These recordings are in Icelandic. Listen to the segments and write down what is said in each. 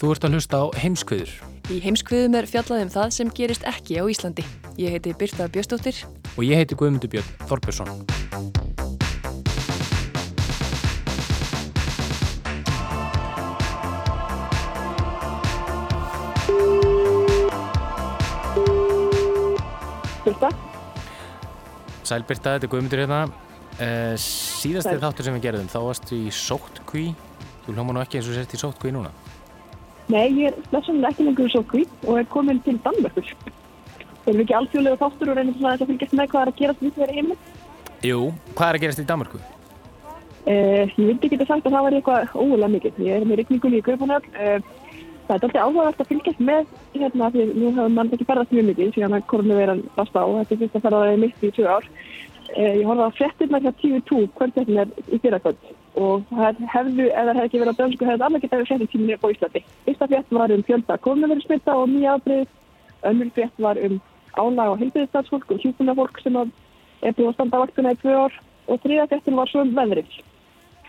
Þú ert að hlusta á heimskviður Í heimskviðum er fjallað um það sem gerist ekki á Íslandi. Ég heiti Birta Bjöstóttir. og ég heiti Guðmundur Björn Þorbjörnsson. Birta. Sæl Birta, þetta er Guðmundur hérna. Uh, síðasti Sæl. þáttur sem við gerðum, þá varstu í sóttkví. Þú hljóma nú ekki eins og sért í sóttkví núna. Nei, ég er blessunlega ekki lengur svo kví og er komin til Danmörkur. Þeir eru ekki alþjóðlega þáttur og reynir svona að fylgjast með hvað er að gerast við þeirra heiminn. Jú, hvað er að gerast í Danmarku? Uh, ég vildi ekki sagt að það var eitthvað ógulega mikið. Ég er með rigningunni í Kaupanöfn. Uh, það er alltaf áhugavert að fylgjast með hérna því nú hefur mann ekki ferðast mjög mikið síðan að koronaviran bast á. Þetta er fyrst að ferða mitt í tvö ár. Uh, ég horfði á frettirna hjá TV2 hvern þetta er í fyrrakvöld og það hefðu, ef það hefði ekki verið á dönsku, hefði alveg getað verið frettir tíminni á Íslandi. Fyrsta frett var um fjölda koronavirusmitta og nýja afbreyð. Önnur frett var um álag á heilbyrðistatsfólk og hjúkunarfólk sem er búið að standa vaktuna í tvö ár og þriða frettin var svo um veðrið.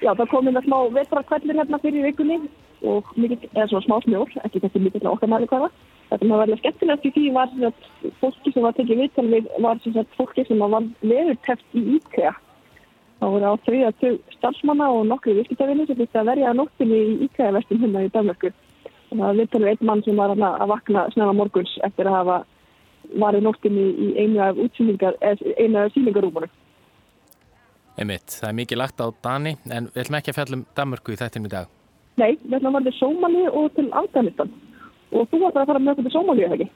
Já, það kom að smá vetrakvellir hérna fyrir vikunni og mikið, eða svona smá snjór, ekki kannski mikið okkar mæli hvaða. Þetta var verið skemmtilegt í því var sagt, fólki sem var tekið viðtal við var sagt, fólki sem var veðurteft í IKEA. Það voru á þriða til starfsmanna og nokkru viðskiptavinni sem fyrst að verja nóttinni í IKEA-vestum hérna í Danmarku. Það var viðtal við einn mann sem var að vakna snöða morguns eftir að hafa varið nóttinni í einu af einu af síningarúmunum. Einmitt, það er mikið lagt á Dani, en við ætlum ekki að fjalla um Danmarku í þættinum í dag. Nei, við ætlum að til Sómali og til Afganistan. Og þú ætlar að fara með okkur til Sómali, eða ekki?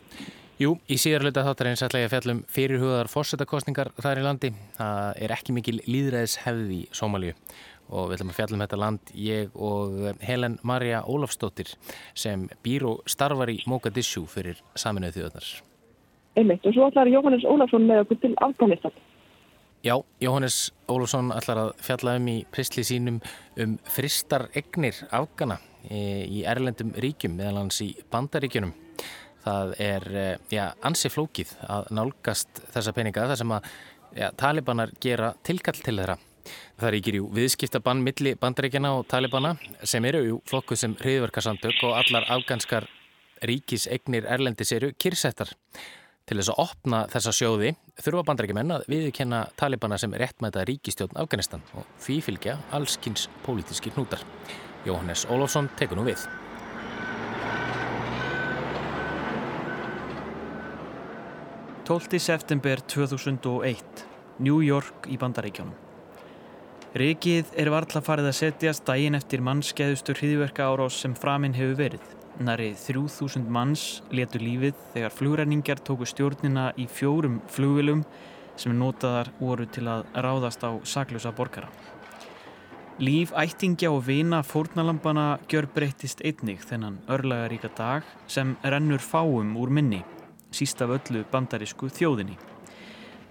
Jú, í síðar hluta þáttarins ætla ég að fjalla um fyrirhugaðar fórsetakostningar þar í landi. Það er ekki mikil líðræðis hefði í Sómalíu og við ætlum að fjalla um þetta land ég og Helen Maria Ólafsdóttir sem býr og starfar í Mogadishu fyrir saminuðu þjóðarnar. Einmitt, og svo ætlar Jóhannes Ólafsson með okkur til Afganistan. Já, Jóhannes Ólafsson ætlar að fjalla um í prisli sínum um fristar egnir afgana í, erlendum ríkjum, meðal hans í bandaríkjunum. Það er, eh, já, ansi flókið að nálgast þessa peninga þar sem að já, talibanar gera tilkall til þeirra. Það ríkir jú viðskiptabann milli bandaríkjana og talibana sem eru jú flokkuð sem hriðverkarsamtök og allar afganskar ríkisegnir erlendis eru kyrsettar. Til þess að opna þessa sjóði þurfa bandarækjumenn að viðkenna talibana sem réttmæta ríkistjórn Afganistan og því fylgja allskins pólitíski hnútar. Jóhannes Ólafsson tekur nú við. – 12. september 2001, New York í Bandaríkjónum. Rikið er varðla farið að setjast daginn eftir mannskeiðustur hriðverka árás sem framinn hefur verið. Nari 3000 manns letu lífið þegar flugræningar tóku stjórnina í fjórum flugvilum sem notaðar voru til að ráðast á saklusa borgara. Líf ættingja og vina fórnalambana gjör breyttist einnig þennan örlagaríka dag sem rennur fáum úr minni, síst af öllu bandarísku þjóðinni.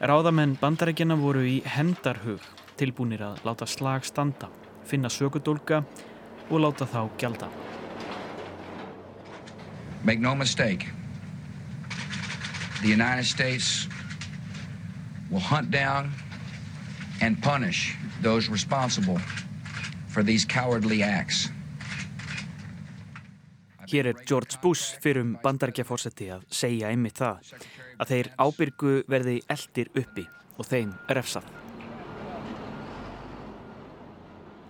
Ráðamenn bandaríkjana voru í hendarhug tilbúinir að láta slag standa, finna sökudólka og láta þá gjalda. Make no mistake, the United States will hunt down and punish those responsible Hér er George Bush fyrir um bandarækjaforsetti að segja einmitt það að þeir ábyrgu verði eldir uppi og þeim refsað.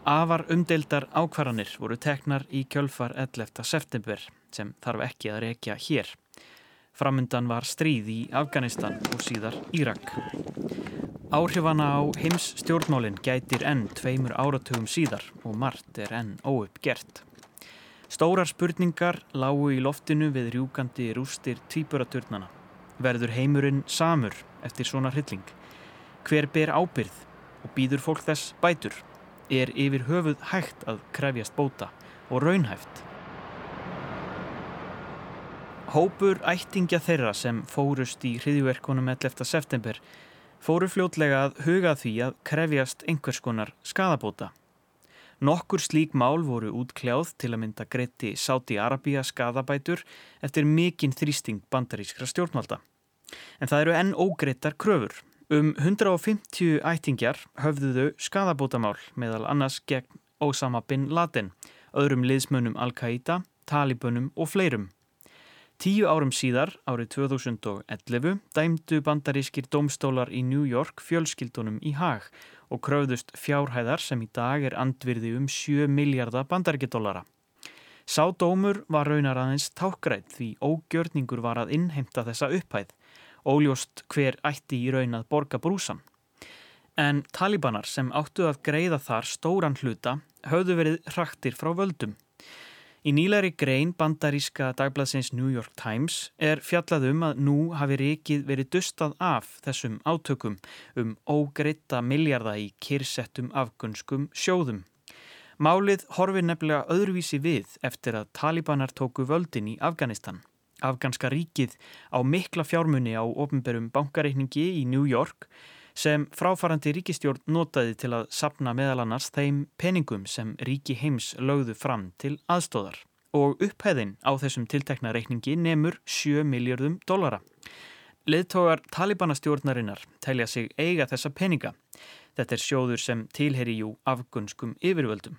Afar umdeildar ákvarðanir voru teknar í kjölfar 11. september sem þarf ekki að rekja hér. Framundan var stríð í Afganistan og síðar Írak. Áhrifana á heims stjórnmálinn gætir enn tveimur áratugum síðar og margt er enn óuppgert. Stórar spurningar lágu í loftinu við rjúkandi rústir tvíburaturnana. Verður heimurinn samur eftir svona hrylling? Hver ber ábyrð og býður fólk þess bætur? Er yfir höfuð hægt að krefjast bóta og raunhæft? Hópur ættingja þeirra sem fórust í hriðjverkunum 11. september fóru fljótlega að huga því að krefjast einhvers konar skadabóta. Nokkur slík mál voru útkljáð til að mynda greiti Sáti Arabíja skadabætur eftir mikinn þrýsting bandarískra stjórnvalda. En það eru enn ógreittar kröfur. Um 150 ættingjar höfðuðu skadabótamál meðal annars gegn Osama bin Laden, öðrum liðsmönnum Al-Qaida, Talibunum og fleirum. Tíu árum síðar, árið 2011, dæmdu bandarískir domstólar í New York fjölskyldunum í hag og kröfðust fjárhæðar sem í dag er andvirði um 7 miljardar bandaríkidólara. Sá dómur var raunar aðeins tákgræð því ógjörningur var að innheimta þessa upphæð, óljóst hver ætti í raun að borga brúsan. En talibanar sem áttu að greiða þar stóran hluta höfðu verið hraktir frá völdum. Í nýlæri grein bandaríska dagbladsins New York Times er fjallað um að nú hafi ríkið verið dustað af þessum átökum um ógreita miljarda í kyrsettum afgönskum sjóðum. Málið horfir nefnilega öðruvísi við eftir að talibanar tóku völdin í Afganistan. Afganska ríkið á mikla fjármunni á ofnberum bankareikningi í New York sem fráfarandi ríkistjórn notaði til að sapna meðal annars þeim peningum sem ríki heims lögðu fram til aðstóðar og upphæðin á þessum tiltekna reikningi nemur 7 miljardum dollara. Leðtógar talibanastjórnarinnar telja sig eiga þessa peninga. Þetta er sjóður sem tilheri jú afgunskum yfirvöldum.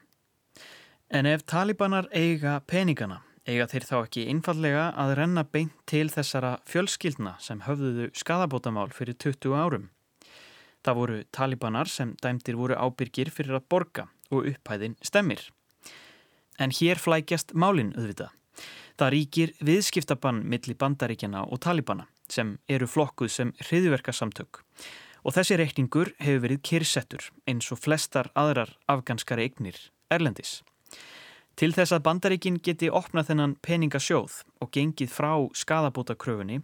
En ef talibanar eiga peningana, eiga þeir þá ekki einfallega að renna beint til þessara fjölskyldna sem höfðuðu skadabótamál fyrir 20 árum. Það voru talibanar sem dæmdir voru ábyrgir fyrir að borga og upphæðin stemmir. En hér flækjast málinn auðvitað. Það ríkir viðskiptabann millir bandaríkjana og talibana sem eru flokkuð sem hriðverkasamtök og þessi reikningur hefur verið kyrsettur eins og flestar aðrar afganskari eignir erlendis. Til þess að bandaríkin geti opnað þennan peningasjóð og gengið frá skadabótakröfunni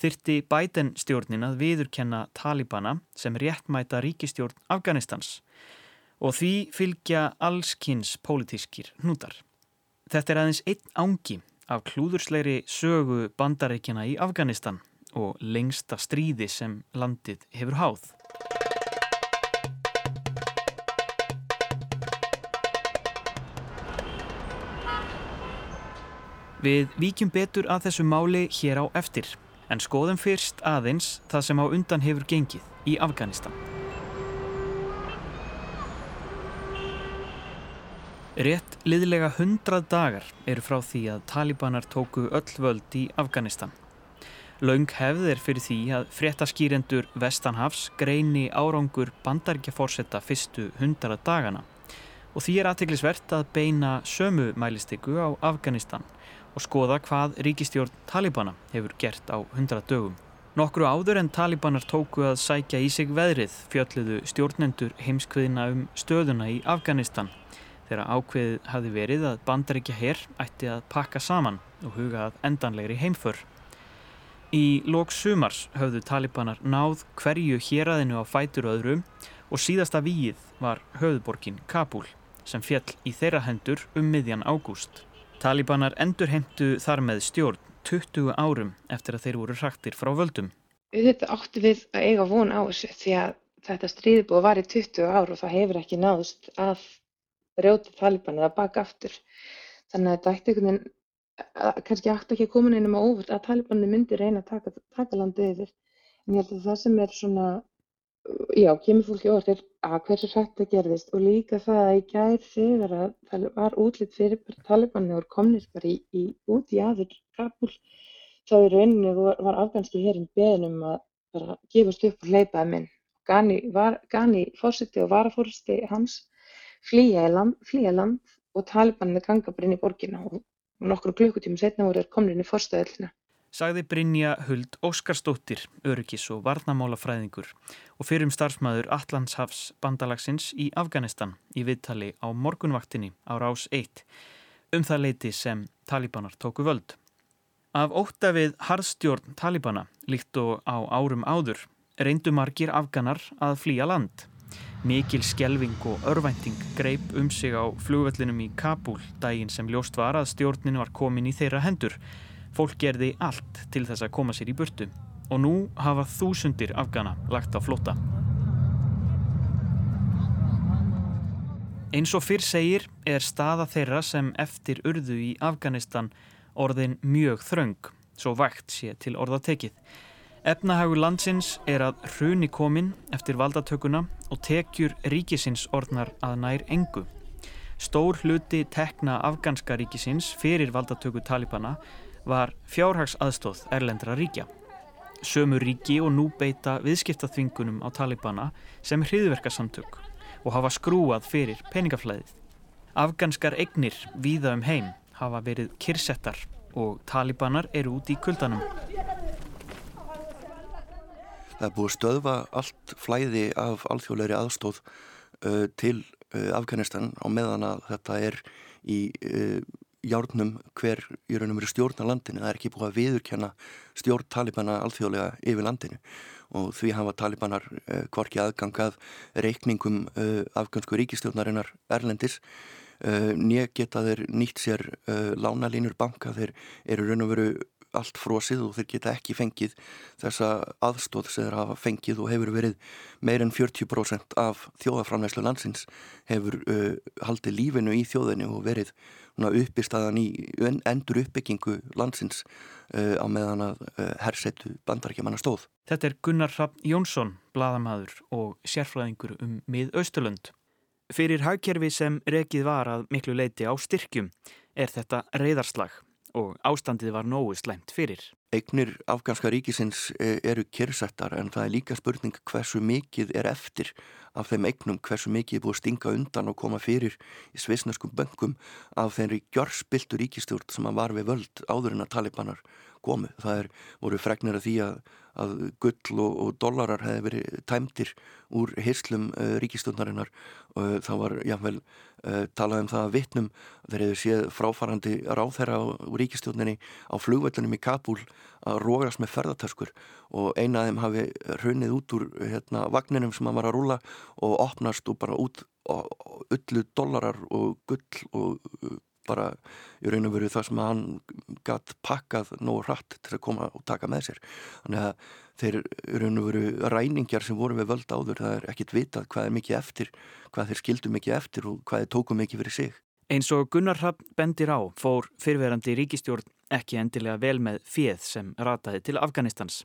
þyrti Biden stjórnin að viðurkenna Talibana sem réttmæta ríkistjórn Afganistans og því fylgja allskynns pólitískir hnútar. Þetta er aðeins einn ángi af klúðursleiri sögu bandaríkjana í Afganistan og lengsta stríði sem landið hefur háð. Við víkjum betur að þessu máli hér á eftir. En skoðum fyrst aðeins það sem á undan hefur gengið í Afganistan. Rétt liðlega hundrað dagar eru frá því að talibanar tóku öll völd í Afganistan. Laung hefð er fyrir því að fréttaskýrendur Vestanhafs greini árangur bandaríkjaforsetta fyrstu hundrað dagana og því er aðteglisvert að beina sömu mælistyku á Afganistan og skoða hvað ríkistjórn Talibana hefur gert á 100 dögum. Nokkru áður en Talibanar tóku að sækja í sig veðrið fjölluðu stjórnendur heimskviðina um stöðuna í Afganistan þegar ákveðið hafi verið að bandaríkja herr ætti að pakka saman og huga að endanlegri heimför. Í lóks sumars höfðu Talibanar náð hverju héræðinu á fætur öðrum og síðasta víið var höfðborgin Kabul sem fjall í þeirra hendur um miðjan ágúst. Talibanar endurheimtu þar með stjórn 20 árum eftir að þeir voru hraktir frá völdum. Þetta áttu við að eiga von á þessu því að þetta að var í 20 ár og það hefur ekki náðust að rjóta Taliban eða baka aftur. Þannig að þetta ætti einhvern veginn, kannski ætti ekki að koma nefnum á óvart að Talibanni myndi reyna að taka, taka landið yfir. En ég held að það sem er svona já, kemur fólki orð er að hversu hrætt það gerðist og líka það að í gær þegar að það var útlitt fyrir talibanni og komnir bara í, í út í aður Kabul þá í rauninni var, var afganski hérinn beðnum að bara gefast upp og hleypaði minn. Gani, Gani fórseti og varafórseti hans flýja land, land og talibanni ganga bara inn í borginna og nokkru klukkutíma setna voru komnir inn í fórstöðelina. Sagði Brynja Huld Óskarsdóttir, öryggis og varnamálafræðingur og fyrrum starfsmæður Allandshafs bandalagsins í Afganistan í viðtali á morgunvaktinni á rás 1 um það leiti sem talibanar tóku völd. Af ótta við harðstjórn talibana, líkt og á árum áður, reyndu margir afganar að flýja land. Mikil skjelving og örvænting greip um sig á flugvellinum í Kabul daginn sem ljóst var að stjórnin var komin í þeirra hendur. Fólk gerði allt til þess að koma sér í burtu og nú hafa þúsundir afgana lagt á flóta. Eins og fyrr segir er staða þeirra sem eftir urðu í Afganistan orðin mjög þröng, svo vægt sé til orðatekið. Efnahagur landsins er að hruni komin eftir valdatökuna og tekjur ríkisins orðnar að nær engu. Stór hluti tekna afganska ríkisins fyrir valdatöku talibana var fjárhagsaðstóð erlendra ríkja. Sömu ríki og nú beita viðskiptaþvingunum á talibana sem hriðverkasamtök og hafa skrúað fyrir peningaflæðið. Afganskar egnir víða um heim hafa verið kyrsettar og talibanar eru út í kuldanum. Það er búið stöðva allt flæði af alþjóðleiri aðstóð uh, til uh, Afganistan á meðan að þetta er í uh, járnum hver í raun og veru stjórn á landinu. Það er ekki búið að viðurkenna stjórn talibana alþjóðlega yfir landinu og því hafa talibanar uh, hvorki aðgangað reikningum uh, afgansku ríkistjórnarinnar Erlendis uh, nýja geta þeir nýtt sér lánalínur banka þeir eru raun og veru allt frosið og þeir geta ekki fengið þessa aðstóð sem þeir hafa fengið og hefur verið meir en 40% af þjóðaframlegslu landsins hefur uh, haldið lífinu í þjóðinu og verið uppistaðan í endur uppbyggingu landsins uh, á meðan að uh, hersetu bandarækjaman að stóð. Þetta er Gunnar Rapp Jónsson, bladamadur og sérfræðingur um mið-Austurlund. Fyrir hagkerfi sem rekið var að miklu leiti á styrkjum er þetta reyðarslag og ástandið var nógu slæmt fyrir. Eignir afganska ríkisins e, eru kyrsettar en það er líka spurning hversu mikið er eftir af þeim eignum, hversu mikið er búið að stinga undan og koma fyrir í svisnaskum böngum af þeirri gjörspiltu ríkistjórn sem var við völd áður en að talibanar komu. Það er, voru fregnir af því að, að gull og, og dollarar hefði verið tæmtir úr hyslum uh, ríkistjórnarinnar og það var jáfnvel uh, talað um það að vittnum þeir hefðu séð fráfarandi ráþæra úr ríkistjórninni á flugvöldunum í Kabul að rógast með ferðartöskur og eina af þeim hafi hrunnið út úr hérna, vagninum sem hann var að rúla og opnast og bara út öllu dollarar og gull og bara í raun og veru það sem hann gætt pakkað nógu hratt til að koma og taka með sér. Þannig að þeir í raun og veru ræningar sem voru við völd áður það er ekkit vitað hvað er mikið eftir hvað þeir skildu mikið eftir og hvað þeir tóku mikið fyrir sig. Eins og Gunnar Rapp bendir á fór fyrverandi ríkistjórn ekki endilega vel með fjöð sem rataði til Afganistans.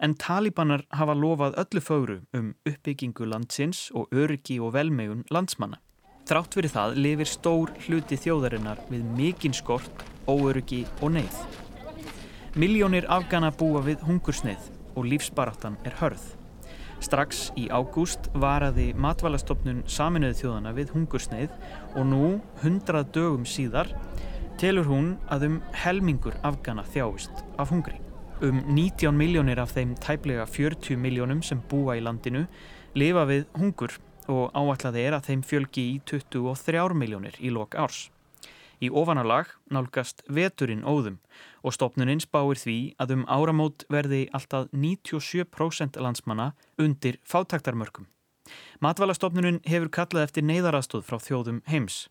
En talibanar hafa lofað öllu fóru um uppbyggingu landsins og öryggi og velmegun landsmanna Þrátt fyrir það lifir stór hluti þjóðarinnar við mikinn skort, óöryggi og neyð. Miljónir afgana búa við hungursneið og lífsbaráttan er hörð. Strax í ágúst varaði matvælastofnun saminuði þjóðana við hungursneið og nú, hundrað dögum síðar, telur hún að um helmingur afgana þjáist af hungri. Um 19 miljónir af þeim tæplega 40 miljónum sem búa í landinu lifa við hungur og áætlaði er að þeim fjölgi í 23 miljónir í lok árs. Í ofanalag nálgast veturinn óðum og stopnuninn spáir því að um áramót verði alltaf 97% landsmanna undir fátaktarmörkum. Matvælastofnuninn hefur kallað eftir neyðarastóð frá þjóðum heims.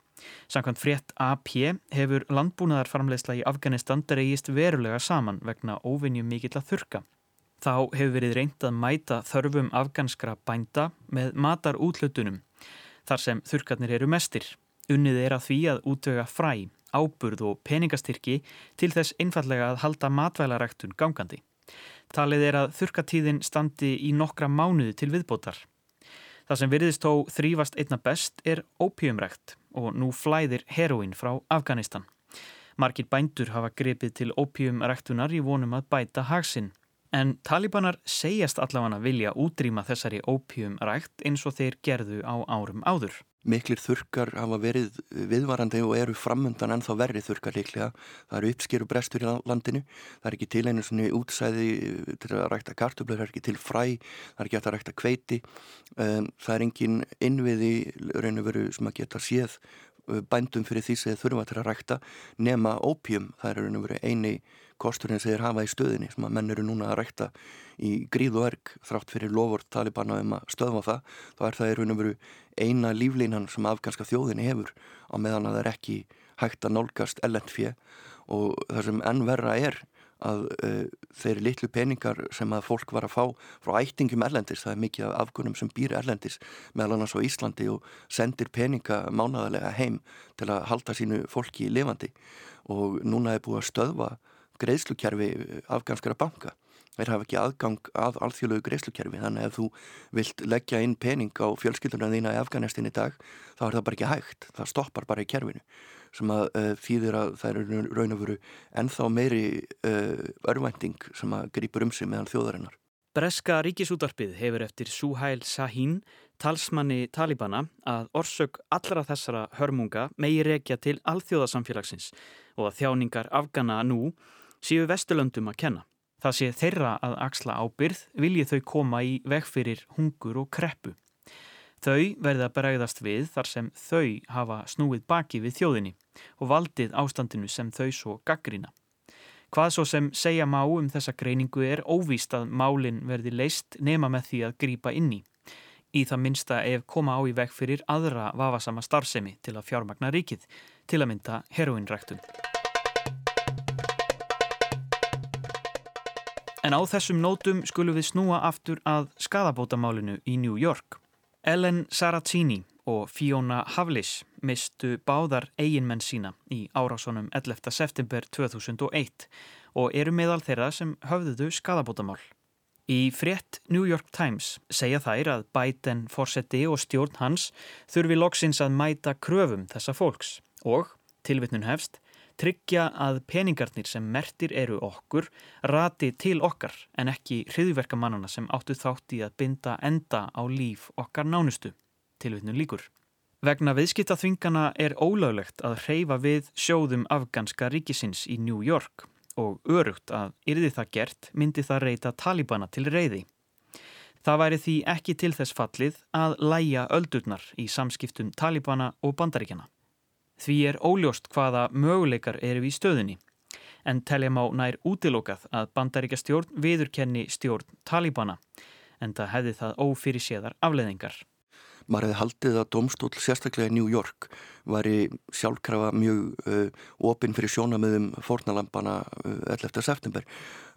Sankant frétt AP hefur landbúnaðarfarmleysla í Afganistan dreigist verulega saman vegna óvinnjum mikill að þurka. Þá hefur verið reynd að mæta þörfum afganskra bænda með matar útlutunum þar sem þurkarnir eru mestir. Unnið er að því að útvöga fræ, áburð og peningastyrki til þess einfallega að halda matvælaræktun gangandi. Talið er að þurkatíðin standi í nokkra mánuði til viðbótar. Það sem veriðist þó þrýfast einna best er ópíumrækt og nú flæðir heroin frá Afganistan. Markir bændur hafa grepið til ópíumræktunar í vonum að bæta hagsinn En talibanar segjast allavega vilja útrýma þessari ópjum rækt eins og þeir gerðu á árum áður. miklir þurkar hafa verið viðvarandi og eru framöndan en þá verið þurkar líklega. Það eru uppskeru brestur í landinu, það er ekki til einu svona útsæði til að rækta kartublur, það er ekki til fræ, það er ekki að rækta kveiti, um, það er engin innviði raun og veru sem að geta séð bændum fyrir því sem þið þurfa til að rækta nema ópjum, það er raun og veru eini kosturinn sem þeir hafa í stöðinni sem að menn eru núna að rækta í gríð og erg. Þrátt fyrir lofvort talibana um að stöðva það þá er það raun og veru eina líflínan sem afganska þjóðinni hefur á meðan að það er ekki hægt að nálgast ellendfjö og það sem enn verra er að uh, þeir litlu peningar sem að fólk var að fá frá ættingum erlendis, það er mikið af afgunum sem býr erlendis meðal annars á Íslandi og sendir peninga mánadalega heim til að halda sínu fólki lifandi. Og núna er búið að stöðva greiðslukerfi afganskara banka. Þeir hafa ekki aðgang að alþjóðlegu greiðslukerfi þannig að ef þú vilt leggja inn pening á fjölskylduna þína í Afganistin í dag þá er það bara ekki hægt, það stoppar bara í kerfinu sem að uh, þýðir að það eru raun og veru ennþá meiri uh, örvænting sem að grýpur um sig meðan þjóðarinnar. Breska ríkisútarpið hefur eftir Suhail Sahin, talsmanni Talibana, að orsök allra þessara hörmunga megi rekja til alþjóðasamfélagsins og að þjáningar Afgana nú séu Vesturlöndum að kenna. Það sé þeirra að axla ábyrð viljið þau koma í veg fyrir hungur og kreppu. Þau verða bregðast við þar sem þau hafa snúið baki við þjóðinni og valdið ástandinu sem þau svo gaggrina. Hvað svo sem segja má um þessa greiningu er óvíst að málinn verði leist nema með því að grýpa inni. Í það minsta ef koma á í veg fyrir aðra vafasama starfsemi til að fjármagna ríkið, til að mynda heroinræktun. En á þessum nótum skulum við snúa aftur að skadabótamálinu í New York. Ellen Sarazzini og Fiona Havlis mistu báðar eiginmenn sína í árásonum 11. september 2001 og eru meðal þeirra sem höfðuðu skadabótamál. Í frétt New York Times segja þær að Biden, Fawcetti og stjórn hans þurfi loksins að mæta kröfum þessa fólks og, tilvittnun hefst, tryggja að peningarnir sem mertir eru okkur rati til okkar en ekki hriðverkamannana sem áttu þátt í að binda enda á líf okkar nánustu, tilvitnum líkur. Vegna viðskiptaþvingana er ólöglegt að hreyfa við sjóðum afganska ríkisins í New York og örugt að yrði það gert myndi það reyta talibana til reyði. Það væri því ekki til þess fallið að læja öldurnar í samskiptum talibana og bandaríkjana. Því er óljóst hvaða möguleikar eru í stöðunni. En telja má nær útilokað að bandaríka stjórn viðurkenni stjórn Talibana en það hefði það ófyrir séðar afleðingar. Maður hefði haldið að domstól sérstaklega í New York væri sjálfkrafa mjög uh, opinn fyrir sjónamöðum fornalampana uh, 11. september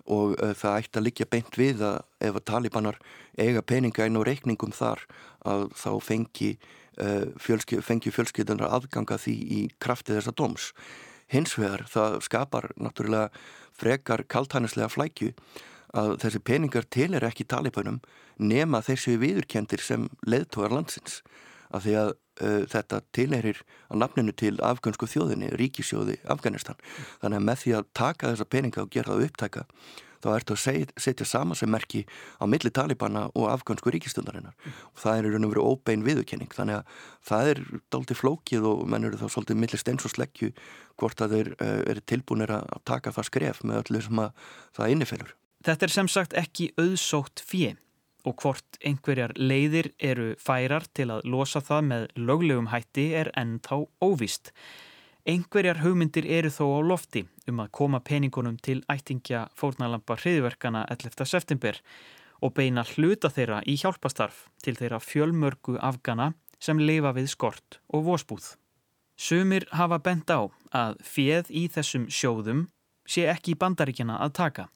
og uh, það ætti að liggja beint við að ef að talibanar eiga peninga einn og reikningum þar að þá fengi fjölsky, fengju fjölskyldunar aðganga því í krafti þessa dóms. Hins vegar það skapar náttúrulega frekar kaltænislega flækju að þessi peningar til er ekki talipunum nema þessu viðurkendir sem leðtógar landsins af því að uh, þetta tilherir að nafninu til afgönsku þjóðinni, ríkisjóði Afganistan. Þannig að með því að taka þessa peninga og gera það upptæka þá ertu að setja sama sem merki á milli talibana og afgönsku ríkistundarinnar mm. og það er í raun og veru óbein viðurkenning þannig að það er daldi flókið og menn eru þá svolítið milli steins og sleggju hvort að þeir uh, eru tilbúinir að taka það skref með öllu sem að það innifellur. Þetta er sem sagt ekki auðsótt fjö og hvort einhverjar leiðir eru færar til að losa það með löglegum hætti er ennþá óvist. Einhverjar hugmyndir eru þó á lofti um að koma peningunum til ættingja fórnalampa hriðverkana 11. september og beina hluta þeirra í hjálpastarf til þeirra fjölmörgu afgana sem lifa við skort og vósbúð. Sumir hafa bent á að fjeð í þessum sjóðum sé ekki bandaríkjana að taka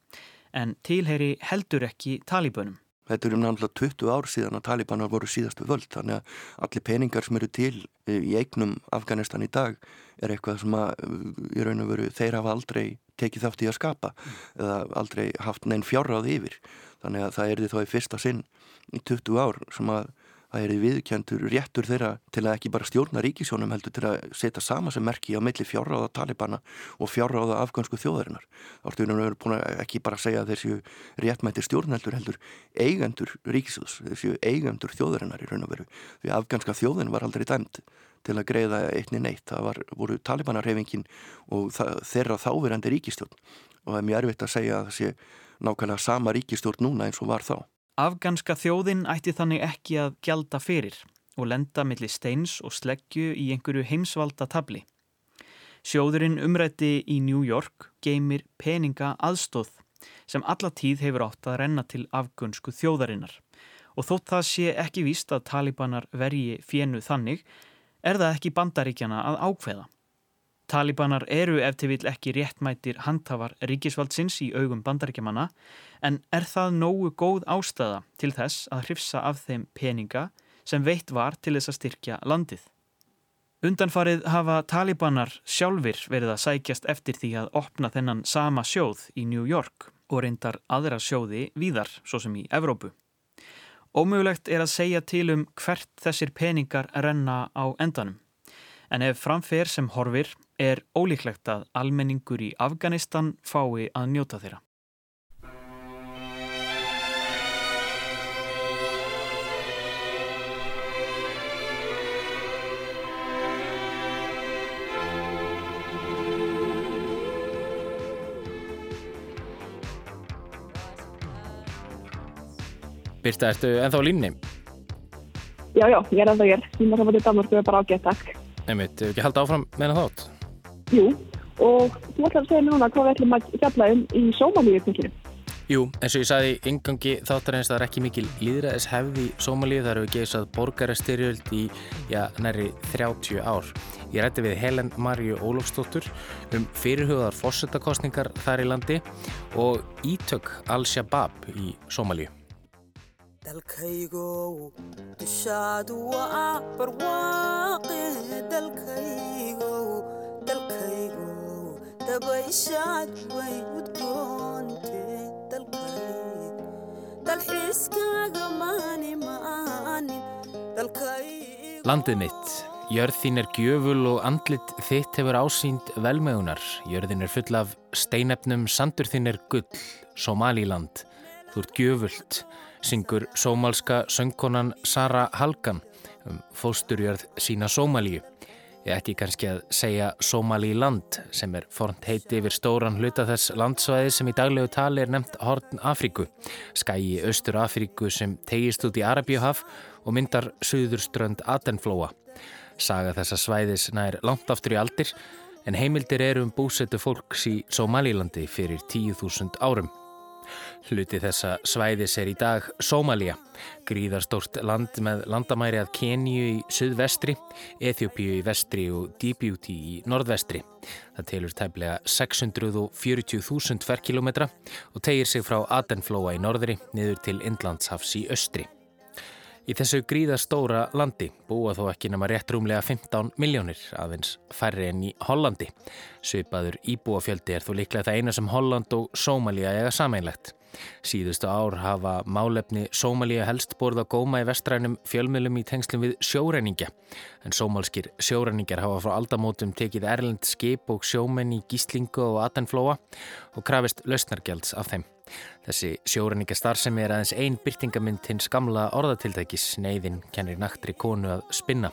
en tilheyri heldur ekki talibönum. Þetta eru náttúrulega 20 ár síðan að talibanar voru síðastu völd þannig að allir peningar sem eru til eh, í eignum Afganistan í dag er eitthvað sem að eh, í raun og veru þeir hafa aldrei tekið þátt í að skapa mm. eða aldrei haft neinn fjárráð yfir þannig að það er því þá í fyrsta sinn í 20 ár sem að það er viðkjöndur réttur þeirra til að ekki bara stjórna ríkisjónum heldur til að setja sama sem merki á milli fjárráða talibana og fjárráða afgansku þjóðarinnar. Við nú búin að ekki bara segja séu réttmættir stjórnheldur heldur eigendur ríkisjóðs, þeir séu eigendur þjóðarinnar í raun og veru. Því afganska þjóðin var aldrei dæmt til að greiða einni neitt. Það var, voru talibanarhefingin og það, þeirra þáverandi ríkistjórn og það er mjög erfitt að segja að sé nákvæmlega sama ríkistjórn núna eins og var þá. Afganska þjóðin ætti þannig ekki að gjalda fyrir og lenda millir steins og sleggju í einhverju heimsvalda tabli. Sjóðurinn umrætti í New York geymir peninga aðstóð sem alla tíð hefur átt að renna til afgönsku þjóðarinnar og þótt það sé ekki víst að talibanar vergi fjennu þannig er það ekki bandaríkjana að ákveða. Talibanar eru eftir vil ekki réttmættir handhafar ríkisvaldsins í augum bandaríkjamanna en er það nógu góð ástæða til þess að hrifsa af þeim peninga sem veitt var til þess að styrkja landið. Undanfarið hafa talibanar sjálfur verið að sækjast eftir því að opna þennan sama sjóð í New York og reyndar aðra sjóði víðar, svo sem í Evrópu. Ómögulegt er að segja til um hvert þessir peningar renna á endanum en ef framfer sem horfir er ólíklegt að almenningur í Afganistan fái að njóta þeirra. Birta, ertu ennþá á línni? Já, já, ég er ennþá hér. Tíma saman til Danmark er bara ágætt, takk. Einmitt, hefur ekki haldið áfram meðan þátt? Jú, og þú ætlar að segja núna hvað við ætlum að fjalla um í sómalíu-penginu. Jú, eins og ég sagði yngangi þáttarins það er ekki mikil líðræðis hefði í sómalíu, það eru geisað borgarastyrjöld í, já, næri 30 ár. Ég rætti við Helen Marju Ólofsdóttur um fyrirhugaðar fórsetakostningar þar í landi og ítök Al-Shabaab í Sómalíu. Dalkaygow dushaadu waa barwaaqe dalkaygow dalkaygow dabayshaad way udgoonte dalxiiskaaga maani maanin Landið mitt. Jörð þín er gjöful og andlit þitt hefur ásýnd velmögunar. Jörðin er full af steinefnum, sandur þín er gull, Somaliland. Þú ert gjöfult syngur sómalska söngkonan Sara Halgan um fósturjörð sína Sómalíu. Ég ætti kannski að segja Sómalíland sem er fornt heiti yfir stóran hluta þess landsvæði sem í daglegu tali er nefnt Hortn Afríku, skæi Östur Afríku sem tegist út í Arabíuhaf og myndar Suðurströnd Atenflóa. Saga þessa svæðis nær langt aftur í aldir en heimildir eru um búsetu fólks í Sómalílandi fyrir 10.000 árum. Hluti þessa svæðis er í dag Sómalía, gríðarstórt land með landamæri að Kenju í suðvestri, Eþjópíu í vestri og Djibouti í norðvestri. Það telur tæplega 640.000 ferkilometra og tegir sig frá Adenflóa í norðri niður til Indlandshafs í östri. Í þessu gríðastóra landi búa þó ekki nema rétt rúmlega 15 miljónir, aðeins færri enn í Hollandi. Svipaður íbúafjöldi er þó líklega það eina sem Holland og Sómalía eiga sameinlegt. Síðustu ár hafa málefni Sómalíu helst borða góma í vestrænum fjölmjölum í tengslum við sjóreiningja. En sómalskir sjóreiningjar hafa frá aldamótum tekið erlend skip og sjómenn í gíslingu og atanflóa og krafist lausnargjalds af þeim. Þessi sjóreininga starfsemi er aðeins ein byrtingamind hins gamla orðatiltækis neyðin kennir naktri konu að spinna.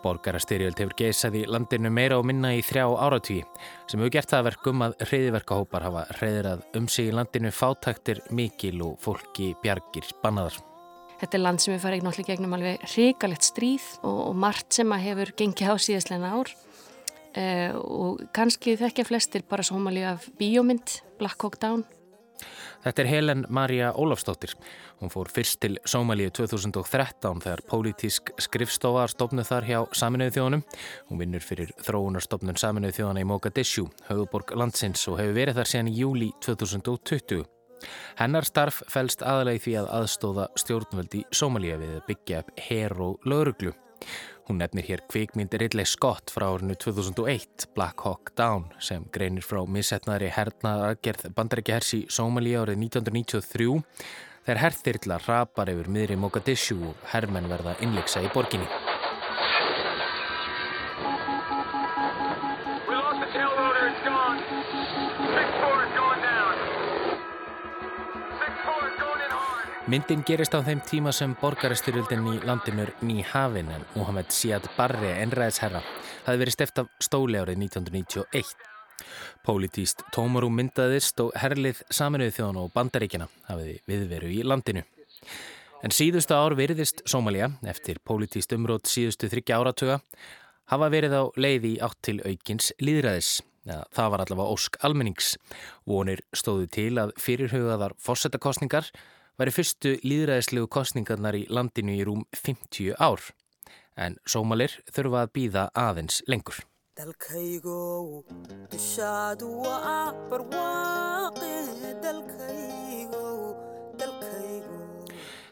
Borgarastyrjöld hefur geysað í landinu meira og minna í þrjá áratví sem hefur gert það verkum að hreyðiverkahópar hafa hreyðirað um sig í landinu fátæktir mikil og fólki bjargir bannaðar. Þetta er land sem við farið náttúrulega gegnum alveg hrikalegt stríð og, og margt sem að hefur gengið á síðastleina ár eh, og kannski þekkja flestir bara sómalíu af bíómynd Black Hawk Down Þetta er Helen Maria Ólafsdóttir. Hún fór fyrst til Sómalíu 2013 þegar pólitísk skrifstofa stofnuð þar hjá Saminuðu þjóðunum. Hún vinnur fyrir þróunarstofnun Saminuðu þjóðana í Mogadishu, höfuborg landsins og hefur verið þar síðan í júli 2020. Hennar starf fælst aðalega í því að aðstóða stjórnvöldi Sómalíu við að byggja upp her og lauruglu. Hún nefnir hér kvikmynd Ridley Scott frá árinu 2001, Black Hawk Down, sem greinir frá missetnaðri hernaðargerð bandarækja hers í Sómalíu árið 1993. þegar herþyrla rapar yfir miðri Mogadishu og herrmenn verða innleiksa í borginni. Myndin gerist á þeim tíma sem borgaristyrjöldin í landinu er ný hafin en Mohamed Siad Barre, enræðisherra, hafi verið steft af stóli árið 1991. Pólitíst tómarum myndaðist og herlið saminuði þjóðan og bandaríkjana hafiði viðveru í landinu. En síðustu ár veriðist Sómalia, eftir pólitíst umrót síðustu þryggja áratuga, hafa verið á leiði átt til aukins líðræðis. Ja, það var allavega ósk almennings. Vonir stóðu til að fyrirhugaðar fórsetakostningar væri fyrstu líðræðislegu kostningarnar í landinu í rúm 50 ár. En sómalir þurfa að býða aðeins lengur.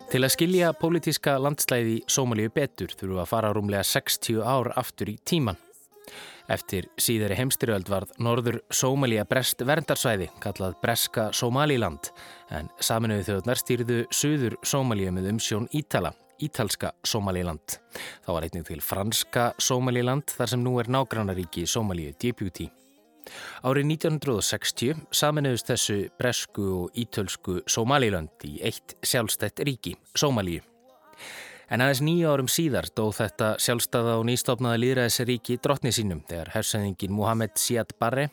Til að skilja pólitíska landslæði í Sómalíu betur þurfum að fara rúmlega 60 ár aftur í tíman. Eftir síðari heimstyrjöld varð norður Sómalíja brest verndarsvæði kallað Breska Sómalíland en saminuðu þjóðnar stýrðu söður Sómalíu með umsjón Ítala ítalska Somaliland. Þá var einnig til franska Somaliland þar sem nú er nágrannaríki Somalíu Djibouti. Árið 1960 saminuðust þessu bresku og ítölsku Somaliland í eitt sjálfstætt ríki, Somalíu. En aðeins nýja árum síðar dó þetta sjálfstæða og nýstofnaða líðræðisríki drottni sínum þegar hersæðingin Mohamed Siad Barre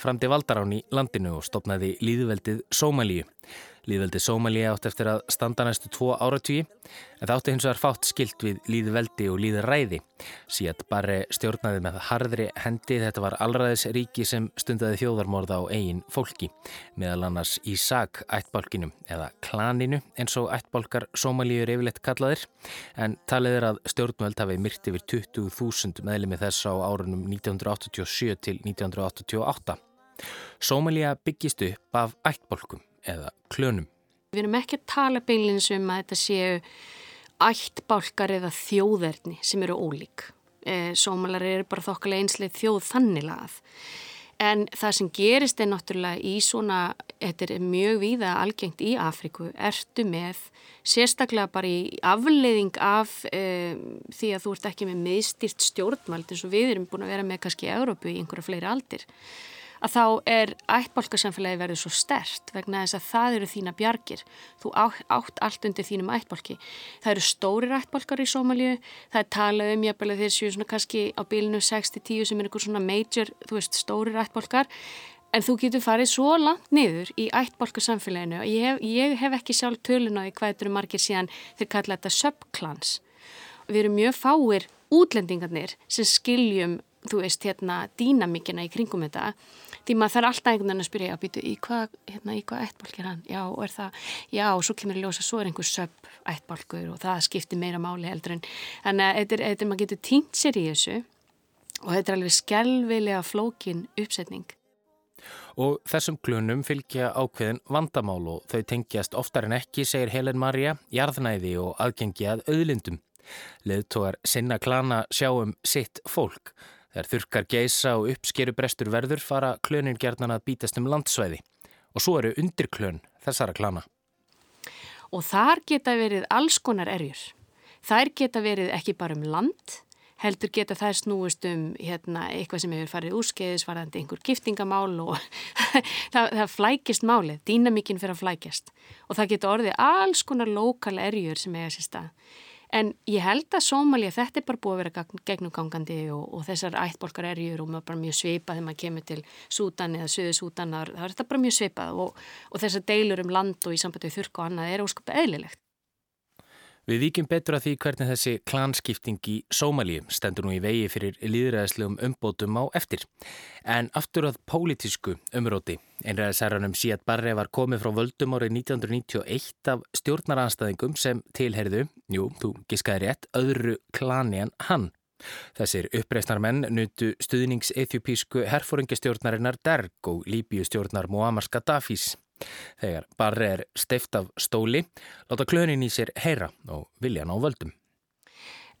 framdi valdar án í landinu og stopnaði líðveldið Somalíu. Líðveldi Sómalíu átt eftir að standa næstu tvo áratví en það átti hins vegar fátt skilt við líðveldi og líðræði. Síðan bara stjórnaði með harðri hendi þetta var allraðisríki sem stundaði þjóðarmorða á eigin fólki meðal annars í SAG ættbálkinu eða klaninu eins og ættbálkar Sómalíu er yfirleitt kallaðir en talið er að stjórnvöld hafi myrt yfir 20.000 meðlemi þess á árunum 1987 til 1988. Sómalíu byggist upp af ættbálkum eða klönum. Við erum ekki að tala beinleins um að þetta séu ættbálkar eða þjóðverðni sem eru ólík. E, Sómalar eru bara þokkulega einsleið þjóð þanniglegað. En það sem gerist er náttúrulega í svona, þetta er mjög víða algengt í Afriku, ertu með sérstaklega bara í afleiðing af e, því að þú ert ekki með miðstýrt stjórnmald eins og við erum búin að vera með kannski Európu í einhverja fleiri aldir að þá er ættbólkasamfélagi verið svo stert vegna þess að það eru þína bjargir. Þú átt allt undir þínum ættbólki. Það eru stórir ættbólkar í Sómalíu, það er talað um jafnvel þeir séu svona kannski á bílinu 6-10 sem er einhver svona major, þú veist, stórir ættbólkar en þú getur farið svo langt niður í ættbólkasamfélaginu og ég ég hef ekki sjálf tölun á því hvað þetta eru margir síðan þeir kalla þetta subklans. Við erum mjög fáir útlendingarnir sem skiljum þú veist, hérna, dýnamíkina í kringum þetta því maður þarf alltaf einhvern veginn að spyrja að býtu í hvað, hérna, í hvað ættbálk er hann já, og er það, já, og svo kemur í ljósa svo er einhver söp ættbálkur og það skiptir meira máli heldur en þannig að þetta er, þetta maður getur týnt sér í þessu og þetta er alveg skjálfilega flókin uppsetning Og þessum klunum fylgja ákveðin vandamál og þau tengjast oftar en ekki, segir Helen Maria, jarðnæði og aðgengi að auðlindum. Leðtógar sinna klana sjáum sitt fólk. Þegar þurkar geisa og uppskeru brestur verður fara klönin gerðan að bítast um landsvæði og svo eru undirklön þessara klana. Og þar geta verið alls konar erjur. Þær geta verið ekki bara um land, heldur geta þær snúist um hérna, eitthvað sem hefur farið úrskeiðis, varðandi einhver giftingamál og það, það flækist málið, dýnamíkinn fyrir að flækjast. Og það geta orðið alls konar lokal erjur sem eiga sér stað. En ég held að Sómalja, þetta er bara búið að vera gegnumgangandi og, og þessar ættbolkar erjur og maður bara mjög sveipað þegar maður kemur til Sútan eða Suðu Sútan, það er þetta bara mjög sveipað og, og þessar deilur um land og í sambandi við þurrk og annað er óskaplega eðlilegt. Við vikjum betur að því hvernig þessi klanskipting í Sómalíu stendur nú í vegi fyrir líðræðislegum umbótum á eftir. En aftur að pólitísku umróti. Einræðisæranum Siad Barre var komið frá völdum árið 1991 af stjórnaranstæðingum sem tilherðu, jú, þú giskaði rétt, öðru klani en hann. Þessir uppreisnar menn nutu stuðnings eþjupísku herfóringastjórnarinnar Derg og Líbíu stjórnar Muammar Gaddafis. Þegar barri er steift af stóli, láta klönin í sér heyra og vilja ná völdum.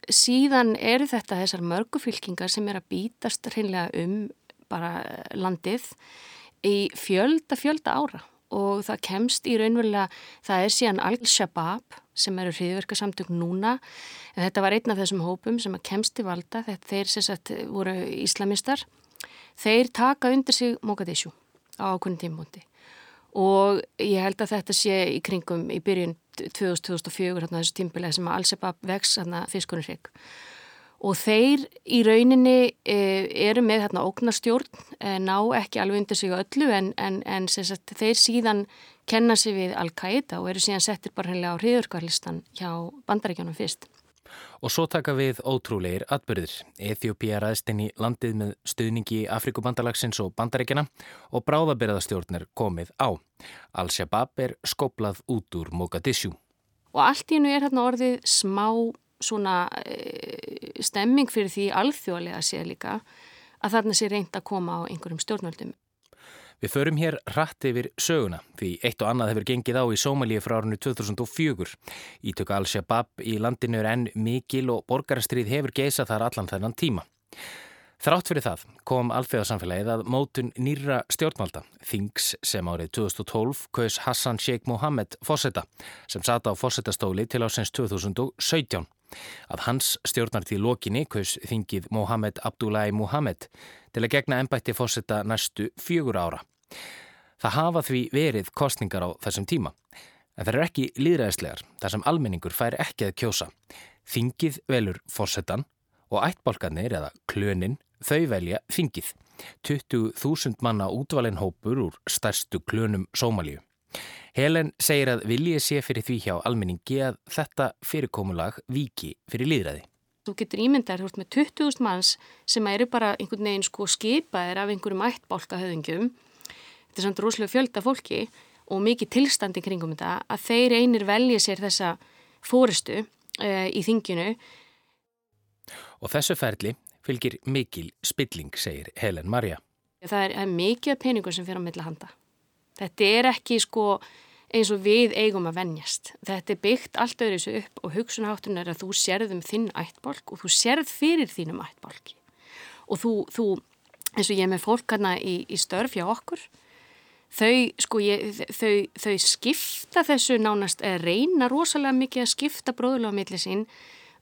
Síðan eru þetta þessar mörgufylkingar sem er að bítast hreinlega um bara landið í fjölda, fjölda ára. Og það kemst í raunverulega, það er síðan Al-Shabaab sem eru hriðverkasamtök núna. En þetta var einn af þessum hópum sem kemst til valda, þetta þeir sagt voru íslamistar, þeir taka undir sig Mogadishu á ákveðin tímbúndi og ég held að þetta sé í kringum í byrjun 2004 hérna þessu tímbilega sem að Al-Shabaab vex hérna fiskunum hrygg og þeir í rauninni e, eru með hérna ógnarstjórn, e, ná ekki alveg undir sig öllu en, en, en sagt, þeir síðan kenna sig við Al-Qaida og eru síðan settir bara hennilega á hriðurkarlistan hjá bandaríkjónum fyrst. Og svo taka við ótrúleir atbyrðir. Eþjópía ræðst inn í landið með stuðningi Afrikubandalagsins og bandaríkjana og bráðabyrðastjórnir komið á. Al-Shabaab er skoblað út úr Mogadishu. Og allt í hennu er hérna orðið smá svona e, stemming fyrir því alþjóðlega sé líka að þarna sé reynd að koma á einhverjum stjórnvöldum. Við förum hér rætt yfir söguna því eitt og annað hefur gengið á í Sómalíu frá árunni 2004. Ítöku Al-Shabaab í landinu er enn mikil og borgarastrið hefur geisað þar allan þennan tíma. Þrátt fyrir það kom alþjóðarsamfélagið að mótun nýra stjórnvalda, Þings sem árið 2012 kaus Hassan Sheikh Mohammed fósetta sem sata á fósettastóli til ásens 2017. Að hans stjórnartíð lokinni kaus þingið Mohammed Abdullahi Mohammed til að gegna ennbætti fósetta næstu fjögur ára. Það hafa því verið kostningar á þessum tíma, en það er ekki líðræðislegar þar sem almenningur fær ekki að kjósa. Þingið velur fósettan og ættbálkarnir eða klönin Þau velja þingið. 20.000 manna útvalin hópur úr stærstu klönum Sómalíu. Helen segir að viljið sé fyrir því hjá almenningi að þetta fyrirkomulag viki fyrir líðræði. Þú getur ímyndar húrt með 20.000 manns sem eru bara einhvern veginn sko skipaðir af einhverjum ættbálkahöðingum. Þetta er samt rúslega fjölda fólki og mikið tilstandi kringum þetta að þeir einir velja sér þessa fóristu uh, eh, í þinginu. Og þessu ferli fylgir mikil spilling, segir Helen Marja. Það er, er mikið peningum sem fyrir á milla handa. Þetta er ekki sko eins og við eigum að vennjast. Þetta er byggt allt öðru þessu upp og hugsunahátturinn er að þú sérðum þinn ættbolk og þú sérð fyrir þínum ættbolki. Og þú, þú eins og ég með fólk hérna í, í störf hjá okkur, þau, sko, ég, þau, þau skipta þessu nánast, reyna rosalega mikið að skipta bróðulega á milli sín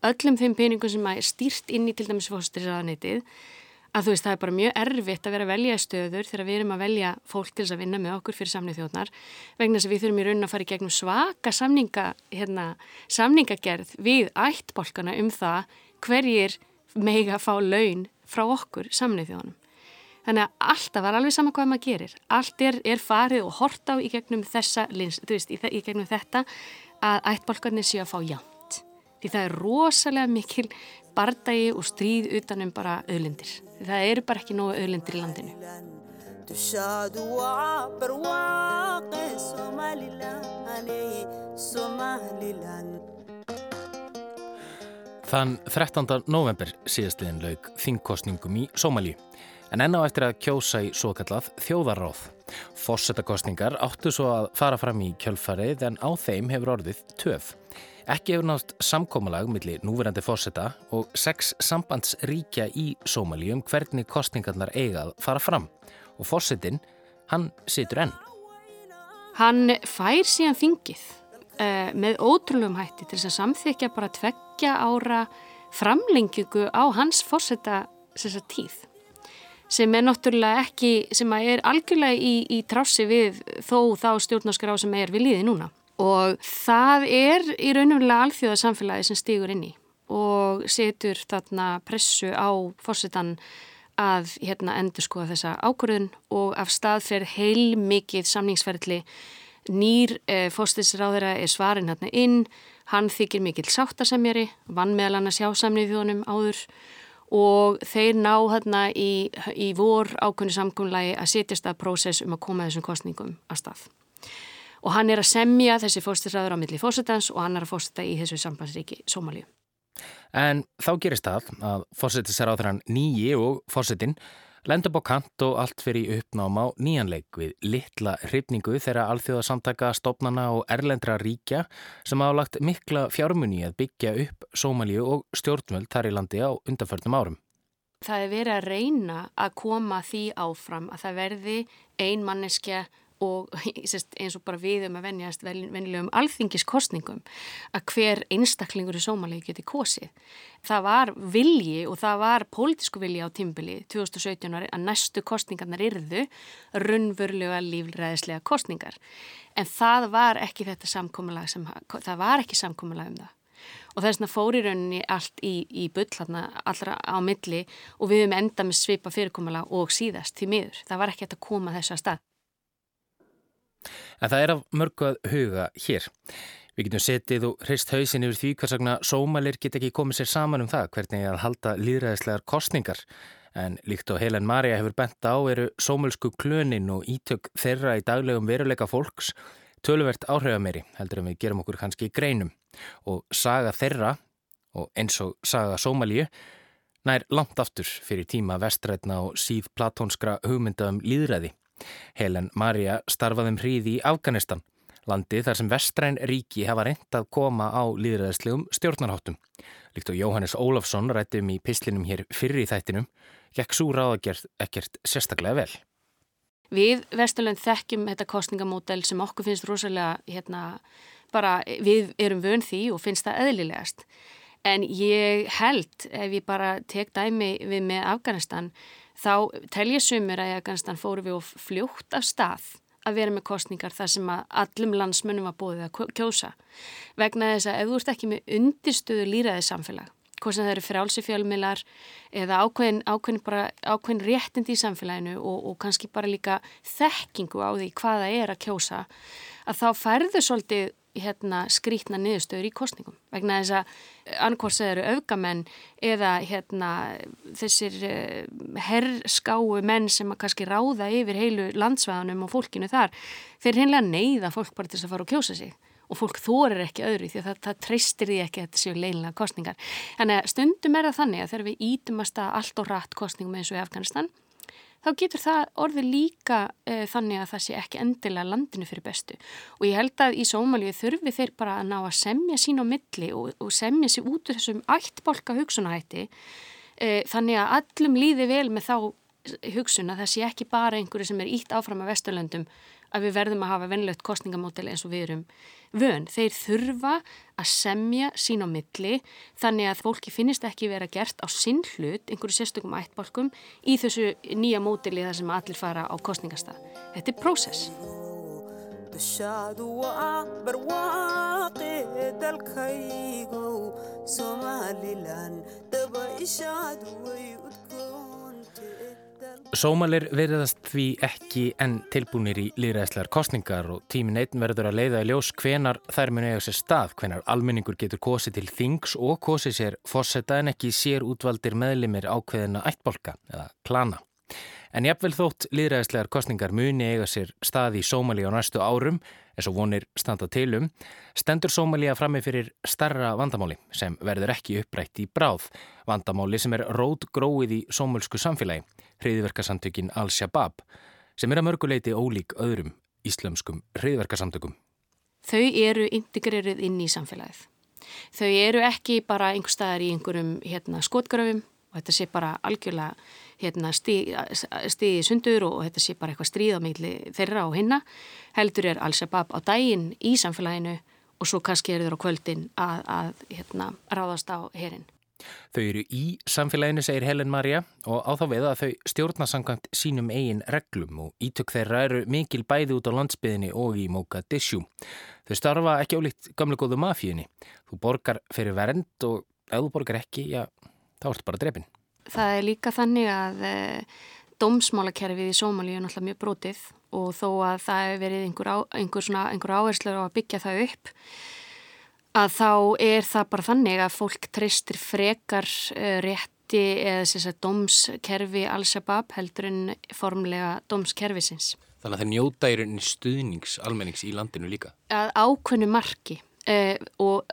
öllum þeim peningum sem er stýrt inn í til dæmis fósturisaðanitið að þú veist það er bara mjög erfitt að vera að velja stöður þegar við erum að velja fólk til þess að vinna með okkur fyrir samnið þjóðnar vegna þess að við þurfum í raunin að fara í gegnum svaka samninga, hérna, samningagerð við ættbolkana um það hverjir mega fá laun frá okkur samnið þjóðnum. Þannig að alltaf var alveg sama hvað maður gerir. Allt er, er farið og hort á í gegnum, þessa, veist, í, gegnum þetta að ættbolkarnir séu að fá já því það er rosalega mikil bardagi og stríð utanum bara öðlindir. Það eru bara ekki nógu öðlindir í landinu. Þann 13. november síðastliðin laug þingkostningum í Sómalíu en enná eftir að kjósa í svo kallað þjóðarráð. Fossetakostningar áttu svo að fara fram í kjölfarið en á þeim hefur orðið töf. Ekki hefur nátt samkómalag millir núverandi fósetta og sex sambandsríkja í Sómali um hvernig kostningarnar eigað fara fram og fósettin, hann situr enn. Hann fær síðan þingið uh, með ótrúlum hætti til þess að samþykja bara tveggja ára framlengjöku á hans fósetta tíð sem er náttúrulega ekki, sem er algjörlega í, í trási við þó þá stjórnarskrá sem er við líði núna og það er í raunverulega alþjóðarsamfélagi sem stýgur inn í og setur þarna pressu á fórsetan að hérna, endur skoða þessa ákvörðun og af stað fer heil mikið samningsferðli nýr eh, fórstinsráðara er svarin hérna inn, hann þykir mikil sáttasemjari, vann meðal hann að sjá samnið þjónum áður og þeir ná hérna í, í vor ákvörðu samkvöndlagi að setjast að prósess um að koma þessum kostningum að stað og hann er að semja þessi fórstisræður á milli fórsetans og hann er að fórseta í þessu sambandsríki Sómalíu. En þá gerist það að fórsetisræðurann nýji og fórsetin lenda bá kant og allt fyrir uppnám á nýjanleik við litla hrifningu þegar alþjóðasamtaka stopnana og erlendra ríkja sem hafa lagt mikla fjármunni að byggja upp Sómalíu og stjórnvöld þar í landi á undanförnum árum. Það er verið að reyna að koma því áfram að það verði ein og eins og bara við um að venjast venjulegum alþingiskostningum að hver einstaklingur í Sómalíu geti kosið. Það var vilji og það var pólitísku vilji á tímbili 2017 að næstu kostningarnar yrðu runnvörlega lífræðislega kostningar en það var ekki þetta samkómulag sem, það var ekki samkómulag um það og þess vegna fór í rauninni allt í, í bull allra á milli og við höfum enda með svipa fyrirkomala og síðast til miður. Það var ekki hægt að koma þessu að stað. En það er af mörgu að huga hér. Við getum setið og hreist hausin yfir því hvers vegna sómalir get ekki komið sér saman um það hvernig að halda líðræðislegar kostningar. En líkt og Helen Maria hefur bent á eru sómölsku klönin og ítök þeirra í daglegum veruleika fólks töluvert áhrifameri heldur en við gerum okkur kannski í greinum. Og saga þeirra, og eins og saga sómalíu, nær langt aftur fyrir tíma vestrætna og síð platónskra hugmynda um líðræði. Helen Maria starfaðum hríði í Afganistan, landi þar sem vestræn ríki hafa reynd að koma á líðræðislegum stjórnarháttum. Líkt og Jóhannes Ólafsson rættum í pislinum hér fyrir í þættinum, gekk svo ráðagerð ekkert sérstaklega vel. Við Vesturlund þekkjum þetta kostningamódel sem okkur finnst rosalega, hérna, bara við erum vön því og finnst það eðlilegast. En ég held, ef ég bara tek dæmi við með Afganistan, þá telja sumir að Afganistan fóru við og fljótt af stað að vera með kostningar þar sem að allum landsmönnum var bóðið að kjósa. Vegna þess að ef þú ert ekki með undirstöðu líraðið samfélag, hvort sem það eru frálsi fjölmilar eða ákveðin, ákveðin, bara, ákveðin réttindi í samfélaginu og, og kannski bara líka þekkingu á því hvaða er að kjósa, að þá færðu svolítið hérna, skrítna niðurstöður í kostningum vegna þess að annarkors eru öfgamenn eða hérna, þessir uh, herrskáu menn sem kannski ráða yfir heilu landsvæðanum og fólkinu þar þeir hinnlega neyða fólk bara til að fara og kjósa sig og fólk þorir ekki öðru því að það, það treystir því ekki að þetta séu leinlega kostningar. Þannig að stundum er það þannig að þegar við ítumast að allt og rætt kostningum eins og í Afganistan þá getur það orðið líka uh, þannig að það sé ekki endilega landinu fyrir bestu. Og ég held að í Sómalíu þurfi þeir bara að ná að semja sín á milli og, og semja sér út úr þessum ættbolka hugsunahætti uh, þannig að allum líði vel með þá hugsun að það sé ekki bara einhverju sem er ítt áfram af Vesturlöndum að við verðum að hafa vennlegt kostningamódel eins og við erum vön. Þeir þurfa að semja sín á milli þannig að fólki finnist ekki vera gert á sinn hlut, einhverju sérstökum ættbálkum í þessu nýja módeli þar sem allir fara á kostningastað. Þetta er prósess. Somaliland daba ishadu way udkoon Sómalir veriðast því ekki enn tilbúinir í líðræðslegar kostningar og tímin einn verður að leiða í ljós hvenar þær muni eiga sér stað, hvenar almenningur getur kosið til þings og kosið sér fórseta en ekki sér útvaldir meðlimir ákveðina ættbolka eða klana. En jafnvel þótt líðræðislegar kostningar muni eiga sér stað í Sómali á næstu árum, eins og vonir standa tilum, stendur Sómali að frammi fyrir starra vandamáli sem verður ekki upprætt í bráð. Vandamáli sem er rót gróið í sómölsku samfélagi, hriðverkasamtökin Al-Shabaab, sem er að mörguleiti ólík öðrum íslömskum hriðverkasamtökum. Þau eru integrerið inn í samfélagið. Þau eru ekki bara einhver staðar í einhverjum hérna, skotgröfum og þetta sé bara algjörlega hérna, stiði sundur og þetta sé bara eitthvað stríð á meðli þeirra og hinna. Heldur er Al-Shabaab á daginn í samfélaginu og svo kannski eru þeir á kvöldin að, að hérna, ráðast á herin. Þau eru í samfélaginu, segir Helen Maria og á þá við að þau stjórnasamkvæmt sínum eigin reglum og ítök þeirra eru mikil bæði út á landsbyðinni og í Mogadishu. Þau starfa ekki álíkt gamle góðu mafíunni. Þú borgar fyrir vernd og ef þú borgar ekki, já, þá ertu bara drefin. Það er líka þannig að e, dómsmálakerfið í Sómalíu er náttúrulega mjög brotið og þó að það hefur verið einhver, á, einhver, einhver áherslu á að byggja það upp að þá er það bara þannig að fólk treystir frekar e, rétti eða þess að dómskerfi Al-Shabaab heldur en formlega dómskerfisins. Þannig að þeir njóta í rauninni stuðnings almennings í landinu líka? Að ákvönnu marki. Uh,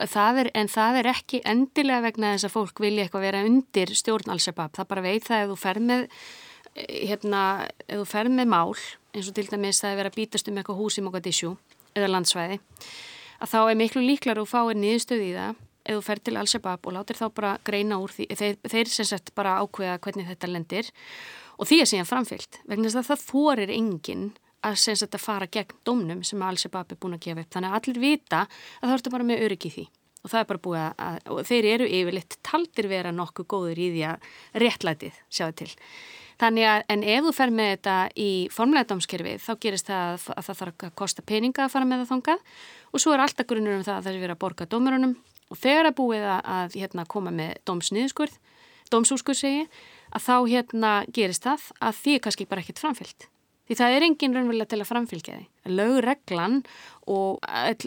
það er, en það er ekki endilega vegna þess að fólk vilja eitthvað vera undir stjórn Al-Shabaab, það bara veit það ef þú fer með eh, hérna, ef þú fer með mál, eins og til dæmis það er verið að bítast um eitthvað hús í Mogadishu eða landsvæði, að þá er miklu líklar að þú fáir niðurstöð í það ef þú fer til Al-Shabaab og látir þá bara greina úr því, þeir, þeir sem sett bara ákveða hvernig þetta lendir. Og því er síðan framfyllt, vegna þess að það þorir enginn að, að fara gegn domnum sem Al-Shabaab er búin að gefa upp. Þannig að allir vita að það ertu bara með öryggi því og það er bara búið að, og þeir eru yfirleitt taldir vera nokkuð góður í því að réttlætið sjáðu til. Þannig að, en ef þú fer með þetta í formlega dómskerfi þá gerist það að, að það þarf að kosta peninga að fara með það þongað og svo er alltaf grunnur um það að það er verið að borga dómurunum og þegar að búið að, að hérna, koma með dómsniðskurð, dómsúskurð segi, að þá hérna gerist það að því er kannski bara ekkit framfyllt. Því það er engin raunverulega til að framfylgja því. Lögreglan og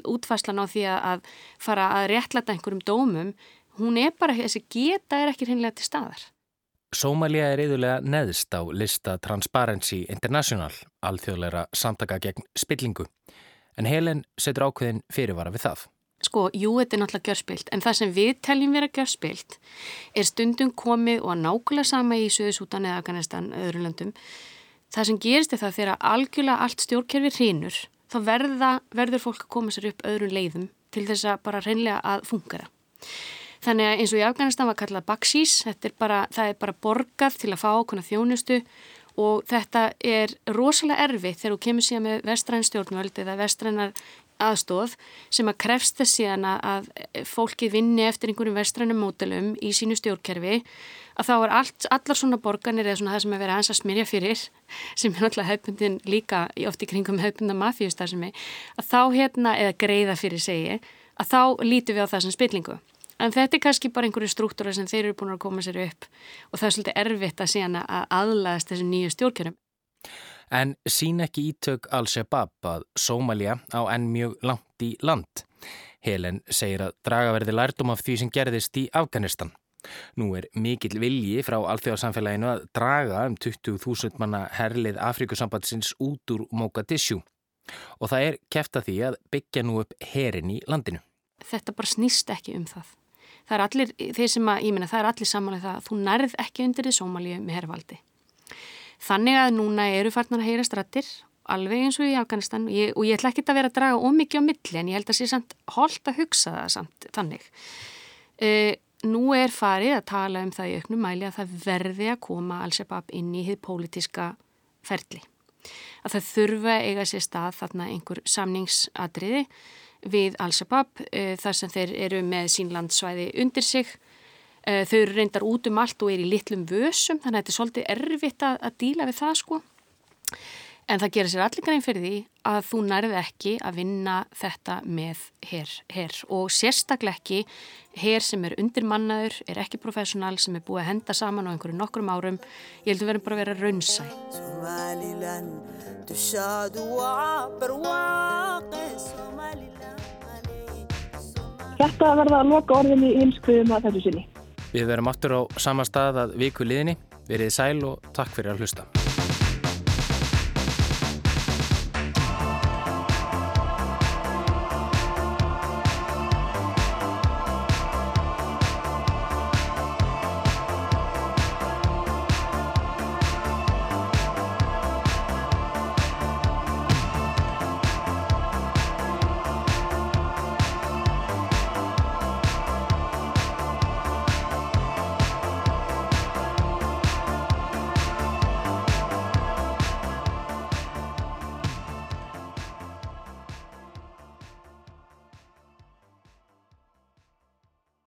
útfæslan á því að fara að réttlata einhverjum dómum, hún er bara, þessi geta er ekki hinnlega til staðar. Sómalia er yðurlega neðst á lista Transparency International, alþjóðleira samtaka gegn spillingu. En Helen setur ákveðin fyrirvara við það. Sko, jú, þetta er náttúrulega gjörspilt, en það sem við teljum vera gjörspilt er stundum komið og nákvæmlega sama í Suðusútan eða Afganistan, öðru löndum, það sem gerist er það þegar algjörlega allt stjórnkerfi hrínur þá verða, verður fólk að koma sér upp öðrum leiðum til þess að bara reynlega að fungara. Þannig að eins og í Afganistan var kallað baksís, er bara, það er bara borgað til að fá okkurna þjónustu og þetta er rosalega erfitt þegar þú kemur síðan með vestræn stjórnvöld eða vestrænar aðstóð sem að krefst þess síðan að fólki vinni eftir einhverjum vestrænum mótelum í sínu stjórnkerfi að þá er allt, allar svona borganir eða svona það sem er verið aðeins að smyrja fyrir sem er náttúrulega hefbundin líka oft í kringum hefbundna mafíustar sem er að þá hérna, eða greiða fyrir segi að þá lítum við á það sem spillingu. En þetta er kannski bara einhverju struktúra sem þeir eru búin að koma sér upp og það er svolítið erfitt að síðan að aðlæðast þessu nýju stjórnkerfum en sín ekki ítök Al-Shabaab að Sómalia á enn mjög langt í land. Helen segir að draga verði lærdom af því sem gerðist í Afganistan. Nú er mikill vilji frá alþjóðarsamfélaginu að draga um 20.000 manna herlið Afrikusambandsins út úr Mogadishu og það er kæft að því að byggja nú upp herin í landinu. Þetta bara snýst ekki um það. Það er allir, þeir sem að, ég minna, það er allir samanlega það að þú nærð ekki undir því Sómalíu með herrvaldi. Þannig að núna eru farnar að heyra strattir alveg eins og í Afganistan ég, og ég ætla ekki að vera að draga ómikið á milli en ég held að sé samt holdt að hugsa það samt þannig. E, nú er farið að tala um það í auknum mæli að það verði að koma Al-Shabaab inn í hið pólitiska ferli. Að það þurfa eiga sér stað þarna einhver samningsadriði við Al-Shabaab e, þar sem þeir eru með sín landsvæði undir sig þau eru reyndar út um allt og er í litlum vössum þannig að þetta er svolítið erfitt að, að díla við það sko. En það gerir sér allir grein fyrir því að þú nærði ekki að vinna þetta með hér, hér og sérstaklega ekki hér sem er undirmannaður, er ekki professional, sem er búið að henda saman á einhverju nokkrum árum. Ég heldur verðum bara að vera raunsæ. Þetta verða að loka orðinni í heimskviðum að þessu sinni. Við verum aftur á sama stað að viku liðinni. Verið sæl og takk fyrir að hlusta.